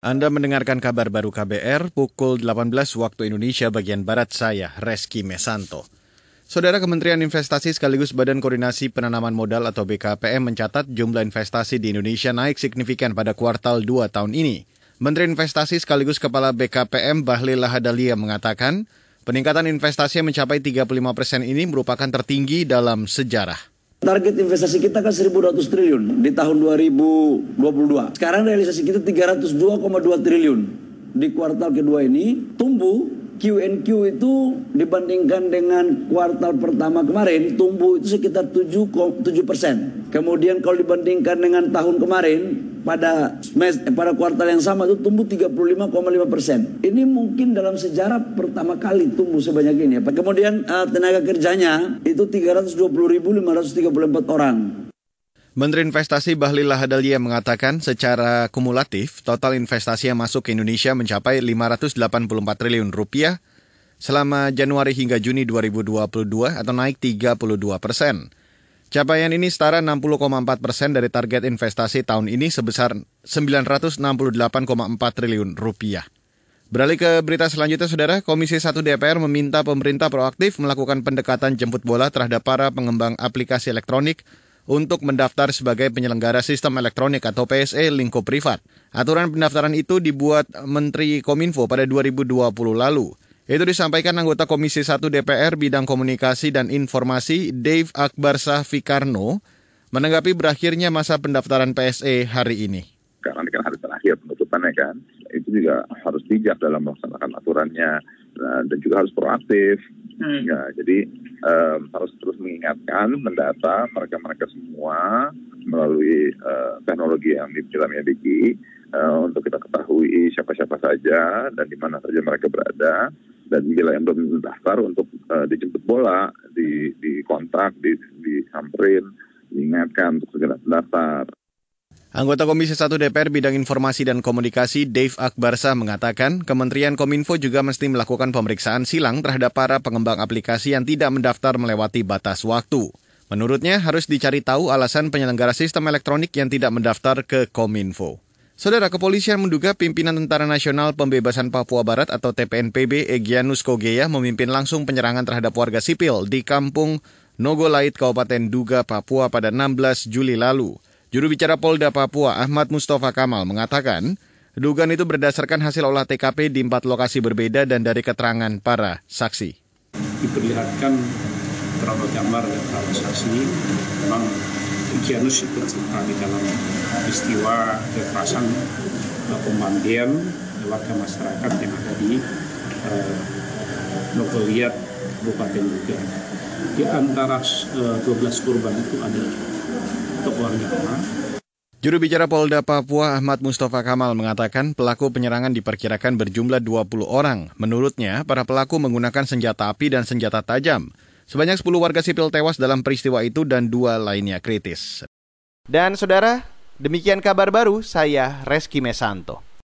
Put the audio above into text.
Anda mendengarkan kabar baru KBR pukul 18 waktu Indonesia bagian Barat saya, Reski Mesanto. Saudara Kementerian Investasi sekaligus Badan Koordinasi Penanaman Modal atau BKPM mencatat jumlah investasi di Indonesia naik signifikan pada kuartal 2 tahun ini. Menteri Investasi sekaligus Kepala BKPM Bahlil Lahadalia mengatakan, peningkatan investasi yang mencapai 35 persen ini merupakan tertinggi dalam sejarah. Target investasi kita kan 1.200 triliun di tahun 2022. Sekarang realisasi kita 302,2 triliun. Di kuartal kedua ini tumbuh QNQ itu dibandingkan dengan kuartal pertama kemarin tumbuh itu sekitar 7, 7 persen. Kemudian kalau dibandingkan dengan tahun kemarin pada semester, pada kuartal yang sama itu tumbuh 35,5 persen. Ini mungkin dalam sejarah pertama kali tumbuh sebanyak ini. Kemudian uh, tenaga kerjanya itu 320.534 orang. Menteri Investasi Bahlil Lahadalia mengatakan secara kumulatif total investasi yang masuk ke Indonesia mencapai 584 triliun rupiah selama Januari hingga Juni 2022 atau naik 32 persen. Capaian ini setara 60,4 persen dari target investasi tahun ini sebesar 968,4 triliun rupiah. Beralih ke berita selanjutnya, Saudara. Komisi 1 DPR meminta pemerintah proaktif melakukan pendekatan jemput bola terhadap para pengembang aplikasi elektronik untuk mendaftar sebagai penyelenggara sistem elektronik atau PSE lingkup privat. Aturan pendaftaran itu dibuat Menteri Kominfo pada 2020 lalu. Itu disampaikan anggota Komisi 1 DPR bidang komunikasi dan informasi Dave Akbar Fikarno menanggapi berakhirnya masa pendaftaran PSE hari ini. Karena ini kan hari terakhir penutupannya kan, itu juga harus bijak dalam melaksanakan aturannya nah, dan juga harus proaktif. Hmm. Ya, jadi um, harus terus mengingatkan, mendata mereka-mereka semua melalui uh, teknologi yang kita miliki uh, untuk kita ketahui siapa-siapa saja dan di mana saja mereka berada dan bila yang belum mendaftar untuk uh, dijemput bola, di, di kontak, di, disamperin, diingatkan untuk segera mendaftar. Anggota Komisi 1 DPR Bidang Informasi dan Komunikasi Dave Akbarsa mengatakan Kementerian Kominfo juga mesti melakukan pemeriksaan silang terhadap para pengembang aplikasi yang tidak mendaftar melewati batas waktu. Menurutnya harus dicari tahu alasan penyelenggara sistem elektronik yang tidak mendaftar ke Kominfo. Saudara kepolisian menduga pimpinan Tentara Nasional Pembebasan Papua Barat atau TPNPB Egyanus Kogeya memimpin langsung penyerangan terhadap warga sipil di kampung Nogolait, Kabupaten Duga, Papua pada 16 Juli lalu. Juru bicara Polda Papua Ahmad Mustafa Kamal mengatakan, dugaan itu berdasarkan hasil olah TKP di empat lokasi berbeda dan dari keterangan para saksi. Diperlihatkan beberapa gambar dan para saksi, memang Kianus ikut serta di dalam peristiwa kekerasan pemandian warga masyarakat yang ada di uh, Nogoliat Kabupaten Duga. Di antara uh, 12 korban itu ada tokoh agama, Juru bicara Polda Papua Ahmad Mustafa Kamal mengatakan pelaku penyerangan diperkirakan berjumlah 20 orang. Menurutnya, para pelaku menggunakan senjata api dan senjata tajam. Sebanyak 10 warga sipil tewas dalam peristiwa itu dan dua lainnya kritis. Dan saudara, demikian kabar baru saya Reski Mesanto.